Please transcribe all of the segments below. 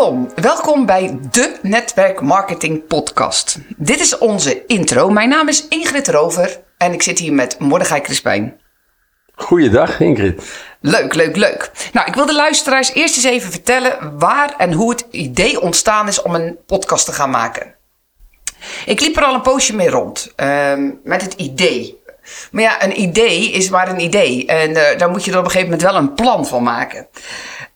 Welkom, welkom bij de Netwerk Marketing Podcast. Dit is onze intro. Mijn naam is Ingrid Rover en ik zit hier met Mordechai Crispijn. Goeiedag Ingrid. Leuk, leuk, leuk. Nou, ik wil de luisteraars eerst eens even vertellen waar en hoe het idee ontstaan is om een podcast te gaan maken. Ik liep er al een poosje mee rond ehm, met het idee. Maar ja, een idee is maar een idee. En uh, daar moet je er op een gegeven moment wel een plan van maken.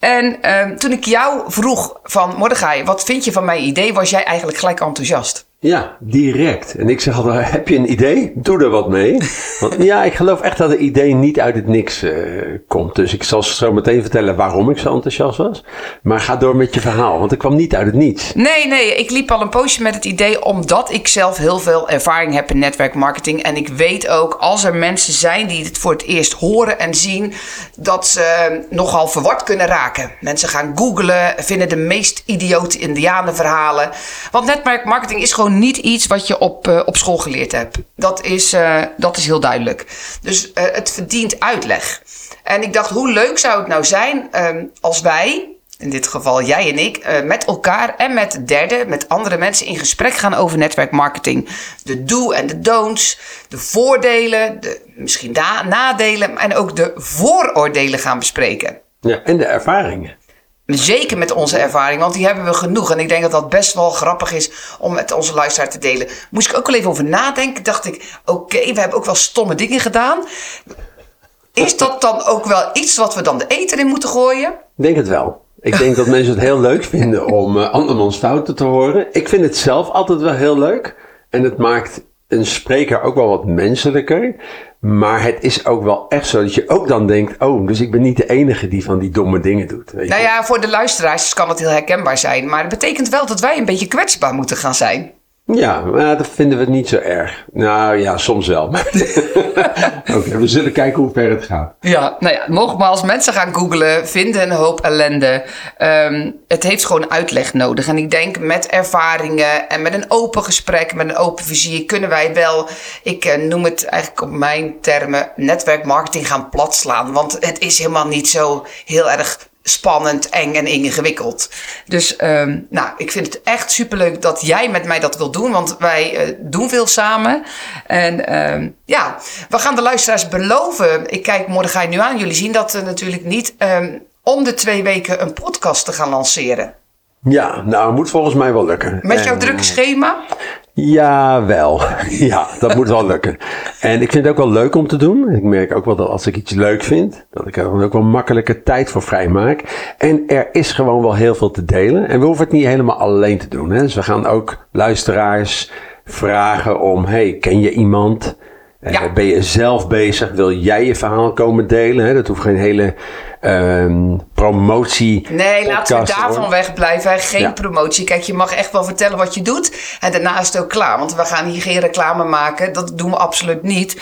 En uh, toen ik jou vroeg van Mordechai, wat vind je van mijn idee, was jij eigenlijk gelijk enthousiast. Ja, direct. En ik zeg altijd, heb je een idee? Doe er wat mee. Want ja, ik geloof echt dat een idee niet uit het niks uh, komt. Dus ik zal zo meteen vertellen waarom ik zo enthousiast was. Maar ga door met je verhaal, want ik kwam niet uit het niets. Nee, nee, ik liep al een poosje met het idee omdat ik zelf heel veel ervaring heb in netwerkmarketing. En ik weet ook, als er mensen zijn die het voor het eerst horen en zien, dat ze nogal verward kunnen raken. Mensen gaan googlen, vinden de meest idiote indianenverhalen. Want netwerkmarketing is gewoon niet iets wat je op, uh, op school geleerd hebt. Dat is, uh, dat is heel duidelijk. Dus uh, het verdient uitleg. En ik dacht, hoe leuk zou het nou zijn um, als wij, in dit geval jij en ik, met elkaar en met derden, met andere mensen in gesprek gaan over netwerkmarketing. De do en de don'ts, de voordelen, de misschien nadelen en ook de vooroordelen gaan bespreken. Ja, en de ervaringen. Zeker met onze ervaring, want die hebben we genoeg. En ik denk dat dat best wel grappig is om met onze luisteraar te delen. Moest ik ook wel even over nadenken. Dacht ik, oké, okay, we hebben ook wel stomme dingen gedaan. Is dat dan ook wel iets wat we dan de eten in moeten gooien? Ik denk het wel. Ik denk dat mensen het heel leuk vinden om uh, andermans fouten te horen. Ik vind het zelf altijd wel heel leuk. En het maakt een spreker ook wel wat menselijker. Maar het is ook wel echt zo dat je ook dan denkt: oh, dus ik ben niet de enige die van die domme dingen doet. Weet nou ja, voor de luisteraars kan het heel herkenbaar zijn. Maar het betekent wel dat wij een beetje kwetsbaar moeten gaan zijn. Ja, maar dat vinden we niet zo erg. Nou ja, soms wel. Oké, we zullen kijken hoe ver het gaat. Ja, nou ja, nogmaals, mensen gaan googlen, vinden een hoop ellende. Um, het heeft gewoon uitleg nodig. En ik denk met ervaringen en met een open gesprek, met een open visie, kunnen wij wel, ik uh, noem het eigenlijk op mijn termen, netwerkmarketing gaan platslaan. Want het is helemaal niet zo heel erg spannend, eng en ingewikkeld. Dus um, nou, ik vind het echt superleuk dat jij met mij dat wil doen, want wij uh, doen veel samen. En um, ja, we gaan de luisteraars beloven. Ik kijk Mordechai nu aan. Jullie zien dat uh, natuurlijk niet. Um, om de twee weken een podcast te gaan lanceren. Ja, nou, moet volgens mij wel lukken. Met jouw en, drukke schema? Ja, wel. Ja, dat moet wel lukken. En ik vind het ook wel leuk om te doen. Ik merk ook wel dat als ik iets leuk vind, dat ik er dan ook wel makkelijke tijd voor vrij maak. En er is gewoon wel heel veel te delen. En we hoeven het niet helemaal alleen te doen. Hè. Dus we gaan ook luisteraars vragen om, hey, ken je iemand? Ja. Uh, ben je zelf bezig? Wil jij je verhaal komen delen? Hè? Dat hoeft geen hele um, promotie. Nee, laten we daarvan hoor. wegblijven. Geen ja. promotie. Kijk, je mag echt wel vertellen wat je doet. En daarna is het ook klaar. Want we gaan hier geen reclame maken. Dat doen we absoluut niet.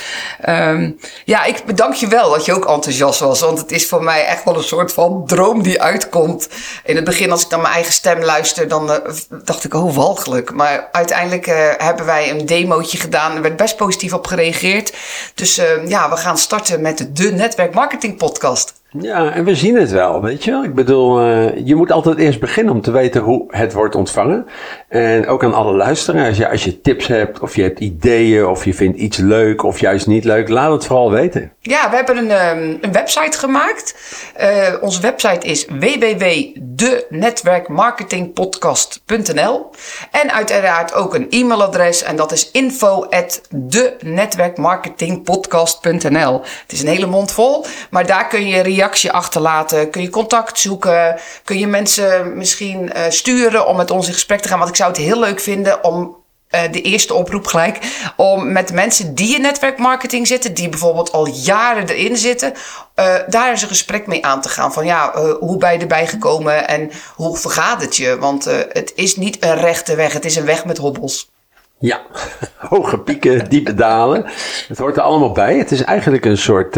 Um, ja, ik bedank je wel dat je ook enthousiast was. Want het is voor mij echt wel een soort van droom die uitkomt. In het begin, als ik naar mijn eigen stem luister, dan uh, dacht ik, oh, walgelijk. Maar uiteindelijk uh, hebben wij een demootje gedaan. Er werd best positief op gereageerd. Dus uh, ja, we gaan starten met de Netwerk Marketing Podcast. Ja, en we zien het wel, weet je. Ik bedoel, uh, je moet altijd eerst beginnen om te weten hoe het wordt ontvangen. En ook aan alle luisteraars, ja, als je tips hebt, of je hebt ideeën, of je vindt iets leuk, of juist niet leuk, laat het vooral weten. Ja, we hebben een, um, een website gemaakt. Uh, onze website is www.denetwerkmarketingpodcast.nl En uiteraard ook een e-mailadres, en dat is info.denetwerkmarketingpodcast.nl Het is een hele mond vol, maar daar kun je reactie achterlaten, kun je contact zoeken, kun je mensen misschien uh, sturen om met ons in gesprek te gaan. Want ik zou het heel leuk vinden om de eerste oproep gelijk. Om met mensen die in netwerkmarketing zitten, die bijvoorbeeld al jaren erin zitten, uh, daar eens een gesprek mee aan te gaan. Van ja, uh, hoe ben je erbij gekomen en hoe vergaat het je? Want het is niet een rechte weg, het is een weg met hobbels. Ja, hoge pieken, diepe dalen. Het hoort er allemaal bij. Het is eigenlijk een soort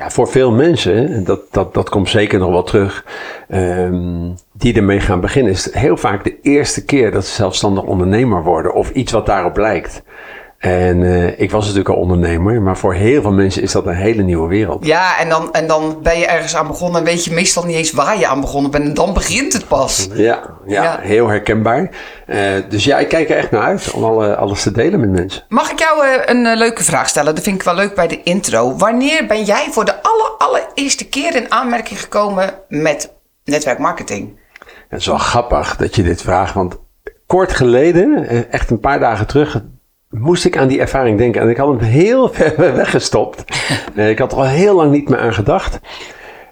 ja, voor veel mensen, dat, dat, dat komt zeker nog wel terug, um, die ermee gaan beginnen, is heel vaak de eerste keer dat ze zelfstandig ondernemer worden of iets wat daarop lijkt. En uh, ik was natuurlijk al ondernemer, maar voor heel veel mensen is dat een hele nieuwe wereld. Ja, en dan, en dan ben je ergens aan begonnen en weet je meestal niet eens waar je aan begonnen bent. En dan begint het pas. Ja, ja, ja. heel herkenbaar. Uh, dus ja, ik kijk er echt naar uit om alle, alles te delen met mensen. Mag ik jou uh, een leuke vraag stellen? Dat vind ik wel leuk bij de intro. Wanneer ben jij voor de aller, allereerste keer in aanmerking gekomen met netwerkmarketing? Het is wel grappig dat je dit vraagt, want kort geleden, echt een paar dagen terug, moest ik aan die ervaring denken. En ik had hem heel ver weggestopt. ik had er al heel lang niet meer aan gedacht.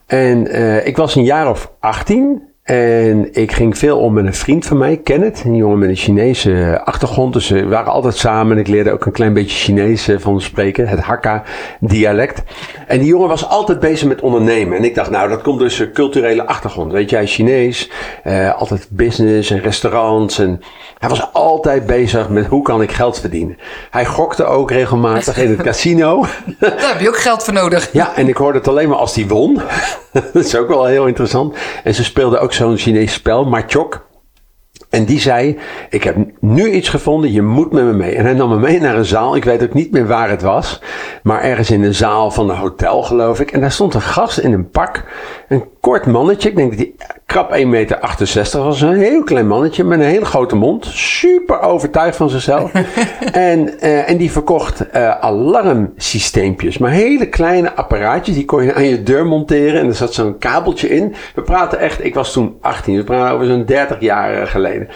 En uh, ik was een jaar of 18 en ik ging veel om met een vriend van mij, Kenneth, een jongen met een Chinese achtergrond. Dus we waren altijd samen en ik leerde ook een klein beetje Chinees van spreken, het Hakka-dialect. En die jongen was altijd bezig met ondernemen. En ik dacht, nou, dat komt dus culturele achtergrond. Weet jij, Chinees, uh, altijd business en restaurants. En hij was altijd bezig met hoe kan ik geld verdienen. Hij gokte ook regelmatig in het casino. Daar heb je ook geld voor nodig. Ja, en ik hoorde het alleen maar als hij won. dat is ook wel heel interessant. En ze speelden ook zo'n Chinees spel, Machok. En die zei: Ik heb nu iets gevonden, je moet met me mee. En hij nam me mee naar een zaal. Ik weet ook niet meer waar het was. Maar ergens in een zaal van een hotel, geloof ik. En daar stond een gast in een pak. Een kort mannetje. Ik denk dat hij krap 1,68 meter was. Een heel klein mannetje met een hele grote mond. Super overtuigd van zichzelf. en, uh, en die verkocht uh, alarmsysteempjes. Maar hele kleine apparaatjes. Die kon je aan je deur monteren. En er zat zo'n kabeltje in. We praten echt, ik was toen 18. We praten over zo'n 30 jaar geleden.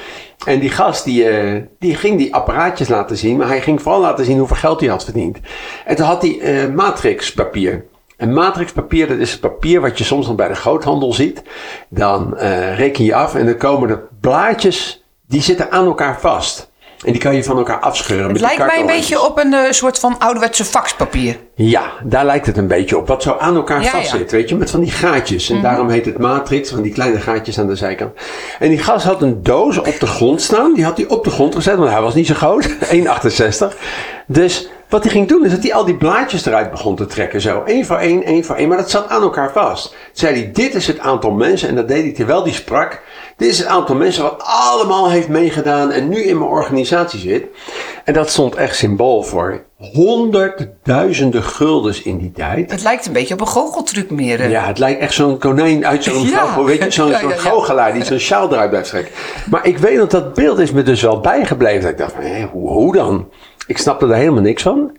En die gast die, uh, die ging die apparaatjes laten zien. Maar hij ging vooral laten zien hoeveel geld hij had verdiend. En toen had hij matrixpapier. En matrixpapier, dat is het papier wat je soms nog bij de groothandel ziet. Dan uh, reken je af en dan komen de blaadjes, die zitten aan elkaar vast. En die kan je van elkaar afscheuren. Het lijkt mij een beetje op een uh, soort van ouderwetse faxpapier. Ja, daar lijkt het een beetje op. Wat zo aan elkaar vast zit, weet je, met van die gaatjes. En mm -hmm. daarom heet het matrix, van die kleine gaatjes aan de zijkant. En die gast had een doos op de grond staan. Die had hij op de grond gezet, want hij was niet zo groot. 1,68. Dus wat hij ging doen, is dat hij al die blaadjes eruit begon te trekken. Zo, één voor één, één voor één. Maar dat zat aan elkaar vast. Toen zei hij, dit is het aantal mensen. En dat deed hij terwijl hij sprak. Dit is het aantal mensen wat allemaal heeft meegedaan en nu in mijn organisatie zit. En dat stond echt symbool voor honderdduizenden guldens in die tijd. Het lijkt een beetje op een goocheltruc meer. Ja, het lijkt echt zo'n konijn uit zo'n ja. weet je, zo'n ja. goochelaar die zo'n sjaal eruit blijft trekken. Maar ik weet dat dat beeld is me dus wel bijgebleven. Dat ik dacht, hé, hoe, hoe dan? Ik snapte er helemaal niks van.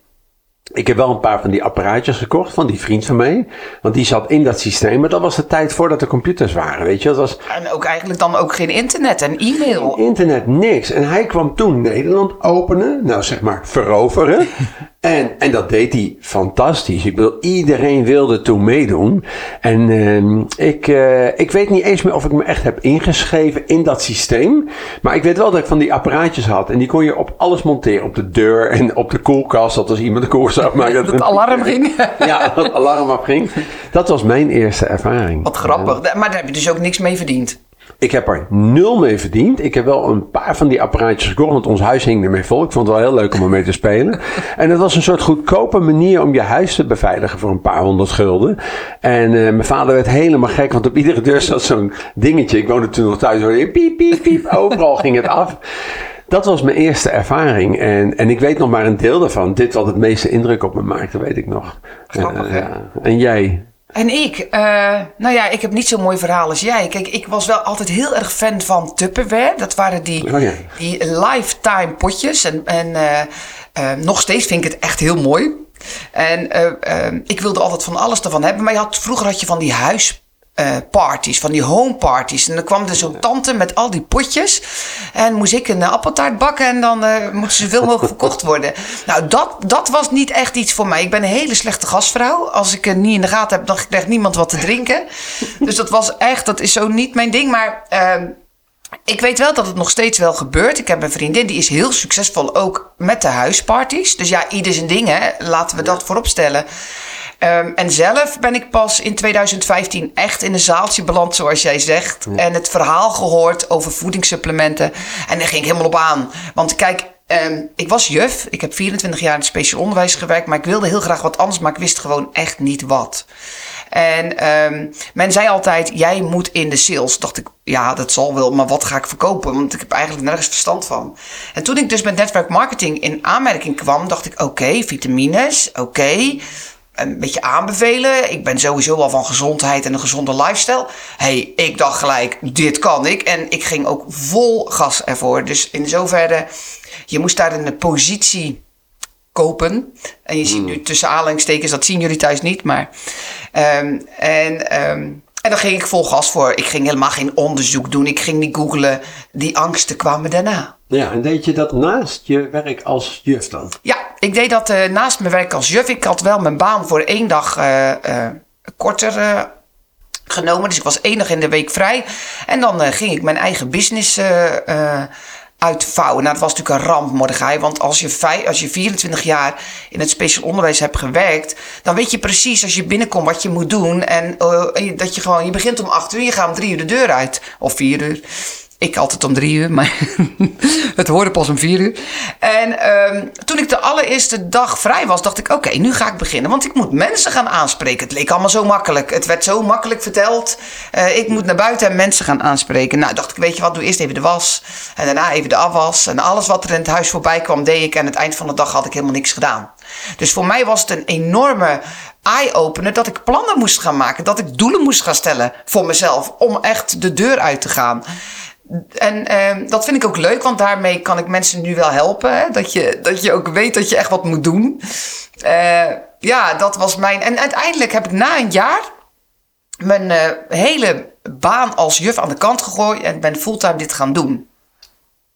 Ik heb wel een paar van die apparaatjes gekocht van die vriend van mij. Want die zat in dat systeem. Maar dat was de tijd voordat er computers waren, weet je. Dat was... En ook eigenlijk dan ook geen internet en e-mail. Internet, niks. En hij kwam toen Nederland openen. Nou, zeg maar veroveren. En, en dat deed hij fantastisch. Ik bedoel, iedereen wilde toen meedoen. En uh, ik, uh, ik weet niet eens meer of ik me echt heb ingeschreven in dat systeem. Maar ik weet wel dat ik van die apparaatjes had. En die kon je op alles monteren. Op de deur en op de koelkast. Dat als iemand de koers maken. Dat het alarm ging. ja, dat het alarm afging. Dat was mijn eerste ervaring. Wat grappig. Maar daar heb je dus ook niks mee verdiend. Ik heb er nul mee verdiend. Ik heb wel een paar van die apparaatjes gekocht, want ons huis hing ermee vol. Ik vond het wel heel leuk om ermee te spelen. En het was een soort goedkope manier om je huis te beveiligen voor een paar honderd gulden. En uh, mijn vader werd helemaal gek, want op iedere deur zat zo'n dingetje. Ik woonde toen nog thuis, hoorde piep, piep, piep. Overal ging het af. Dat was mijn eerste ervaring. En, en ik weet nog maar een deel daarvan. Dit wat het meeste indruk op me maakte, weet ik nog. Grappig, uh, ja. En jij? En ik, uh, nou ja, ik heb niet zo'n mooi verhaal als jij. Kijk, ik was wel altijd heel erg fan van Tupperware. Dat waren die, oh ja. die lifetime potjes. En, en uh, uh, nog steeds vind ik het echt heel mooi. En ik wilde altijd van alles ervan hebben. Maar je had, vroeger had je van die huis uh, parties, van die home parties. En dan kwam er zo'n tante met al die potjes. En moest ik een uh, appeltaart bakken en dan uh, moest ze zoveel mogelijk verkocht worden. Nou, dat, dat was niet echt iets voor mij. Ik ben een hele slechte gastvrouw. Als ik het niet in de gaten heb, dan krijgt niemand wat te drinken. dus dat was echt, dat is zo niet mijn ding. Maar ehm, ik weet wel dat het nog steeds wel gebeurt. Ik heb een vriendin die is heel succesvol ook met de huisparties. Dus ja, ieder zijn ding, hè. Laten we dat voorop stellen. Um, en zelf ben ik pas in 2015 echt in een zaaltje beland, zoals jij zegt. Ja. En het verhaal gehoord over voedingssupplementen. En daar ging ik helemaal op aan. Want kijk, um, ik was juf. Ik heb 24 jaar in het speciaal onderwijs gewerkt. Maar ik wilde heel graag wat anders, maar ik wist gewoon echt niet wat. En ehm, men zei altijd, jij moet in de sales. Dacht ik, ja, dat zal wel, maar wat ga ik verkopen? Want ik heb eigenlijk nergens verstand van. En toen ik dus met netwerkmarketing in aanmerking kwam, dacht ik, oké, vitamines, oké een beetje aanbevelen. Ik ben sowieso al van gezondheid en een gezonde lifestyle. hey, ik dacht gelijk, dit kan ik. En ik ging ook vol gas ervoor. Dus in zoverre, je moest daar een positie kopen. En je ziet Hmm. nu tussen aanhalingstekens, dat zien jullie thuis niet, maar... ehm, en, ehm, en dan ging ik vol gas voor. Ik ging helemaal geen onderzoek doen. Ik ging niet googlen. Die angsten kwamen daarna. Ja, en deed je dat naast je werk als juf dan? Ja, ik deed dat eh, naast mijn werk als juf. Ik had wel mijn baan voor één dag eh, eh, korter genomen. Dus ik was één dag in de week vrij. En dan ging ik mijn eigen business uitvouwen. Nou, dat was natuurlijk een ramp, Mordechai. Want als je, als je 24 jaar in het speciaal onderwijs hebt gewerkt... dan weet je precies als je binnenkomt wat je moet doen. En dat je gewoon... Je begint om 8 uur, je gaat om 3 uur de deur uit. Of 4 uur. Ik altijd om drie uur, maar het hoorde pas om vier uur. En ehm, toen ik de allereerste dag vrij was, dacht ik: oké, nu ga ik beginnen. Want ik moet mensen gaan aanspreken. Het leek allemaal zo makkelijk. Het werd zo makkelijk verteld. Eh, ik moet naar buiten en mensen gaan aanspreken. Nou, dacht ik: weet je wat, doe eerst even de was. En daarna even de afwas. En alles wat er in het huis voorbij kwam, deed ik. En aan het eind van de dag had ik helemaal niks gedaan. Dus voor mij was het een enorme eye-opener dat ik plannen moest gaan maken. Dat ik doelen moest gaan stellen voor mezelf. Om echt de deur uit te gaan. En ehm, dat vind ik ook leuk, want daarmee kan ik mensen nu wel helpen. Hè? Dat, je, dat je ook weet dat je echt wat moet doen. Eh, ja, dat was mijn. En uiteindelijk heb ik na een jaar mijn eh, hele baan als juf aan de kant gegooid en ben fulltime dit gaan doen.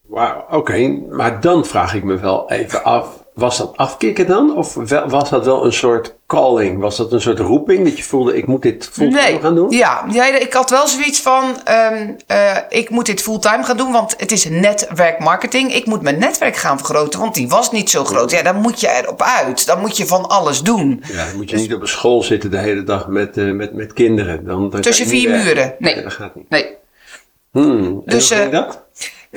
Wauw, oké. Maar dan vraag ik me wel even af. Was dat afkicken dan? Of was dat wel een soort calling? Was dat een soort roeping dat je voelde, ik moet dit fulltime gaan doen? Ja, ja, ik had wel zoiets van, eh, ik moet dit fulltime gaan doen, want het is netwerkmarketing. Ik moet mijn netwerk gaan vergroten, want die was niet zo groot. Ja, dan moet je erop uit. Dan moet je van alles doen. Ja, dan moet je niet op een school zitten de hele dag met, eh, met, met kinderen. Dan, dan Tussen vier muren. Nee. dat gaat niet. Nee. Hmm, Dus, eh, dat?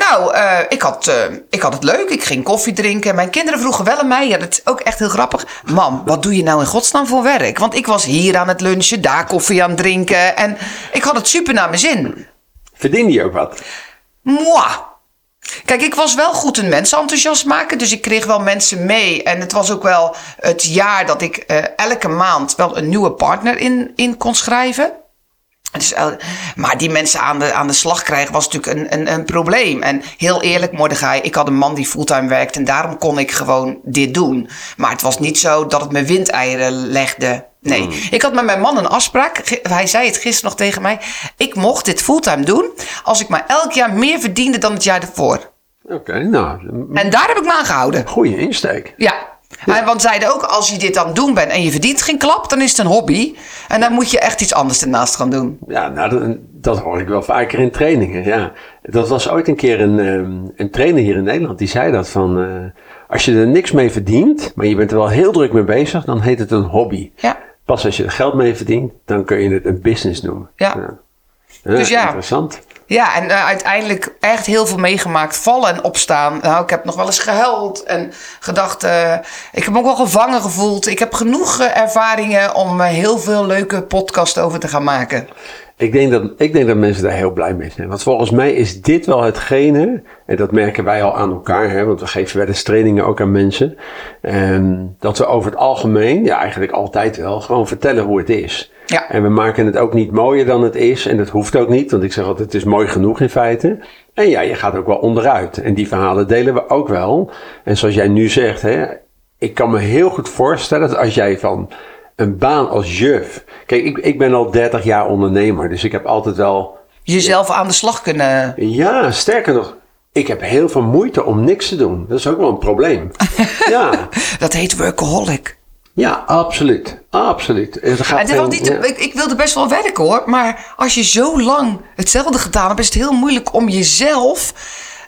Nou, eh, ik, had, eh, ik had het leuk. Ik ging koffie drinken. Mijn kinderen vroegen wel aan mij. Ja, dat is ook echt heel grappig. Mam, wat doe je nou in godsnaam voor werk? Want ik was hier aan het lunchen, daar koffie aan het drinken. En ik had het super naar mijn zin. Verdiende je ook wat? Moi. Kijk, ik was wel goed een mensen enthousiast maken. Dus ik kreeg wel mensen mee. En het was ook wel het jaar dat ik eh, elke maand wel een nieuwe partner in, in kon schrijven. Dus, eh, maar die mensen aan de, aan de slag krijgen was natuurlijk een, een, een probleem. En heel eerlijk, Mordechai, ik had een man die fulltime werkte. En daarom kon ik gewoon dit doen. Maar het was niet zo dat het me windeieren legde. Nee, ik had met mijn man een afspraak. Hij zei het gisteren nog tegen mij. Ik mocht dit fulltime doen als ik maar elk jaar meer verdiende dan het jaar ervoor. Oké, nou, En daar heb ik me aan gehouden. goede insteek. Ja. En want zeiden ook, als je dit aan het doen bent en je verdient geen klap, dan is het een hobby. En dan moet je echt iets anders ernaast gaan doen. Ja, nou, dat, dat hoor ik wel vaker in trainingen. Ja. Dat was ooit een keer een, ehm, een trainer hier in Nederland. Die zei dat van, eh, als je er niks mee verdient, maar je bent er wel heel druk mee bezig, dan heet het een hobby. Ja. Pas als je er geld mee verdient, dan kun je het een business noemen. Ja. Ja, Dus ja. Interessant. Ja, en eh, uiteindelijk echt heel veel meegemaakt. Vallen en opstaan. Nou, ik heb nog wel eens gehuild en gedacht... eh, ik heb me ook wel gevangen gevoeld. Ik heb genoeg eh, ervaringen om heel veel leuke podcasts over te gaan maken. Ik denk, dat, ik denk dat mensen daar heel blij mee zijn. Want volgens mij is dit wel hetgene, en dat merken wij al aan elkaar, hè, want we geven wel eens trainingen ook aan mensen, ehm, dat we over het algemeen, ja eigenlijk altijd wel, gewoon vertellen hoe het is. Ja. En we maken het ook niet mooier dan het is, en dat hoeft ook niet, want ik zeg altijd, het is mooi genoeg in feite. En ja, je gaat ook wel onderuit. En die verhalen delen we ook wel. En zoals jij nu zegt, hè, ik kan me heel goed voorstellen dat als jij van een baan als juf. Kijk, ik, ik ben al 30 jaar ondernemer, dus ik heb altijd wel. Jezelf aan de slag kunnen... Ja, sterker nog, ik heb heel veel moeite om niks te doen. Dat is ook wel een probleem. ja, Dat heet workaholic. Ja, absoluut. Absoluut. Het gaat En het is wel geen- niet, ja. ik, ik wilde best wel werken hoor. Maar als je zo lang hetzelfde gedaan hebt, is het heel moeilijk om jezelf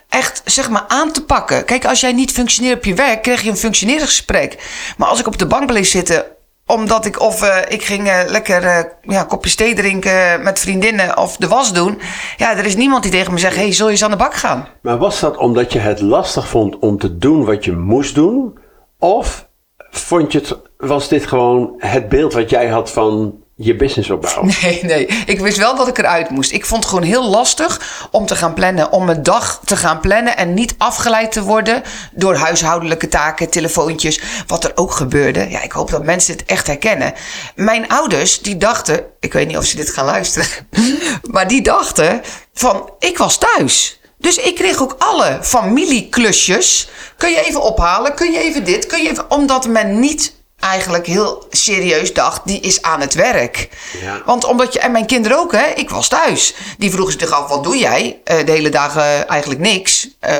echt zeg maar aan te pakken. Kijk, als jij niet functioneert op je werk, krijg je een functioneringsgesprek. Maar als ik op de bank bleef zitten, omdat ik of eh, ik ging eh, lekker eh, ja, kopjes thee drinken met vriendinnen of de was doen. Ja, er is niemand die tegen me zegt: hey, zul je eens aan de bak gaan? Maar was dat omdat je het lastig vond om te doen wat je moest doen? Of vond je het, was dit gewoon het beeld wat jij had van je business opbouwen. Nee, nee. Ik wist wel dat ik eruit moest. Ik vond het gewoon heel lastig om te gaan plannen, om mijn dag te gaan plannen en niet afgeleid te worden door huishoudelijke taken, telefoontjes, wat er ook gebeurde. Ja, ik hoop dat mensen dit echt herkennen. Mijn ouders, die dachten, ik weet niet of ze dit gaan luisteren, maar die dachten van, ik was thuis. Dus ik kreeg ook alle familieklusjes. Kun je even ophalen? Kun je even dit? Kun je even... Omdat men niet eigenlijk heel serieus dacht, die is aan het werk. Ja. Want omdat je, en mijn kinderen ook, hè, ik was thuis. Die vroegen zich af, wat doe jij? Eh, de hele dagen eigenlijk niks. Eh,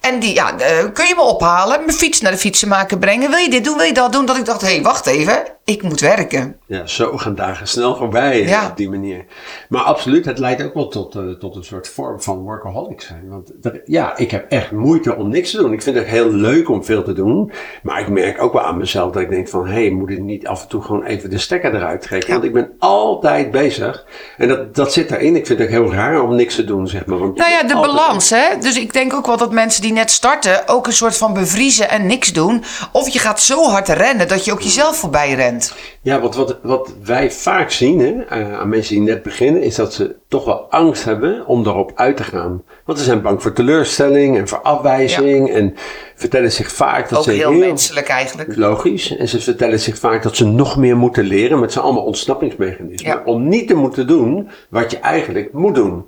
en die, ja, eh, kun je me ophalen? Mijn fiets naar de fietsenmaker brengen? Wil je dit doen? Wil je dat doen? Dat ik dacht, hé, hey, wacht even. Ik moet werken. Ja, zo gaan dagen snel voorbij Ja. op die manier. Maar absoluut, het leidt ook wel tot, eh, tot een soort vorm van workaholic zijn. Want er- ja, ik heb echt moeite om niks te doen. Ik vind het heel leuk om veel te doen. Maar ik merk ook wel aan mezelf dat ik denk van... hé, hey, moet ik niet af en toe gewoon even de stekker eruit trekken? Ja. Want ik ben altijd bezig. En dat, dat zit erin. Ik vind het ook heel raar om niks te doen, zeg maar. Want Nou ja, de balans, hè. Dus ik denk ook wel dat mensen die net starten... ook een soort van bevriezen en niks doen. Of je gaat zo hard rennen dat je ook jezelf voorbij rent. Ja, want wat, wat wij vaak zien hè, eh, aan mensen die net beginnen, is dat ze toch wel angst hebben om erop uit te gaan. Want ze zijn bang voor teleurstelling en voor afwijzing en vertellen zich vaak dat Ook ze heel menselijk eigenlijk. Logisch. En ze vertellen zich vaak dat ze nog meer moeten leren. Het zijn allemaal ontsnappingsmechanismen. Ja. Om niet te moeten doen wat je eigenlijk moet doen.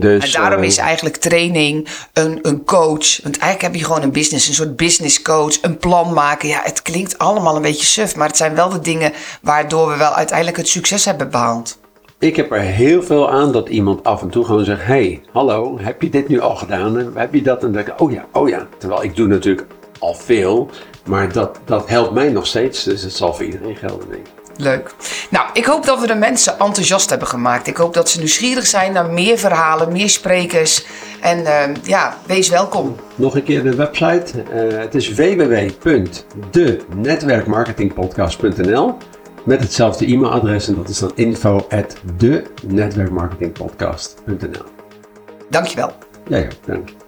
Dus, En daarom eh, is eigenlijk training een, een coach. Want eigenlijk heb je gewoon een business, een soort business coach, een plan maken. Ja, het klinkt allemaal een beetje suf, maar het zijn wel de dingen waardoor we wel uiteindelijk het succes hebben behaald. Ik heb er heel veel aan dat iemand af en toe gewoon zegt: Hey, hallo, heb je dit nu al gedaan? Heb je dat? En dan denk ik: Oh ja, oh ja. Terwijl ik doe natuurlijk al veel, maar dat, dat helpt mij nog steeds. Dus het zal voor iedereen gelden, denk ik. Leuk. Nou, ik hoop dat we de mensen enthousiast hebben gemaakt. Ik hoop dat ze nieuwsgierig zijn naar meer verhalen, meer sprekers. En eh, ja, wees welkom. Nog een keer de website. Eh, het is www.denetwerkmarketingpodcast.nl met hetzelfde e-mailadres en dat is dan info at. Dankjewel. Ja, ja, dank je.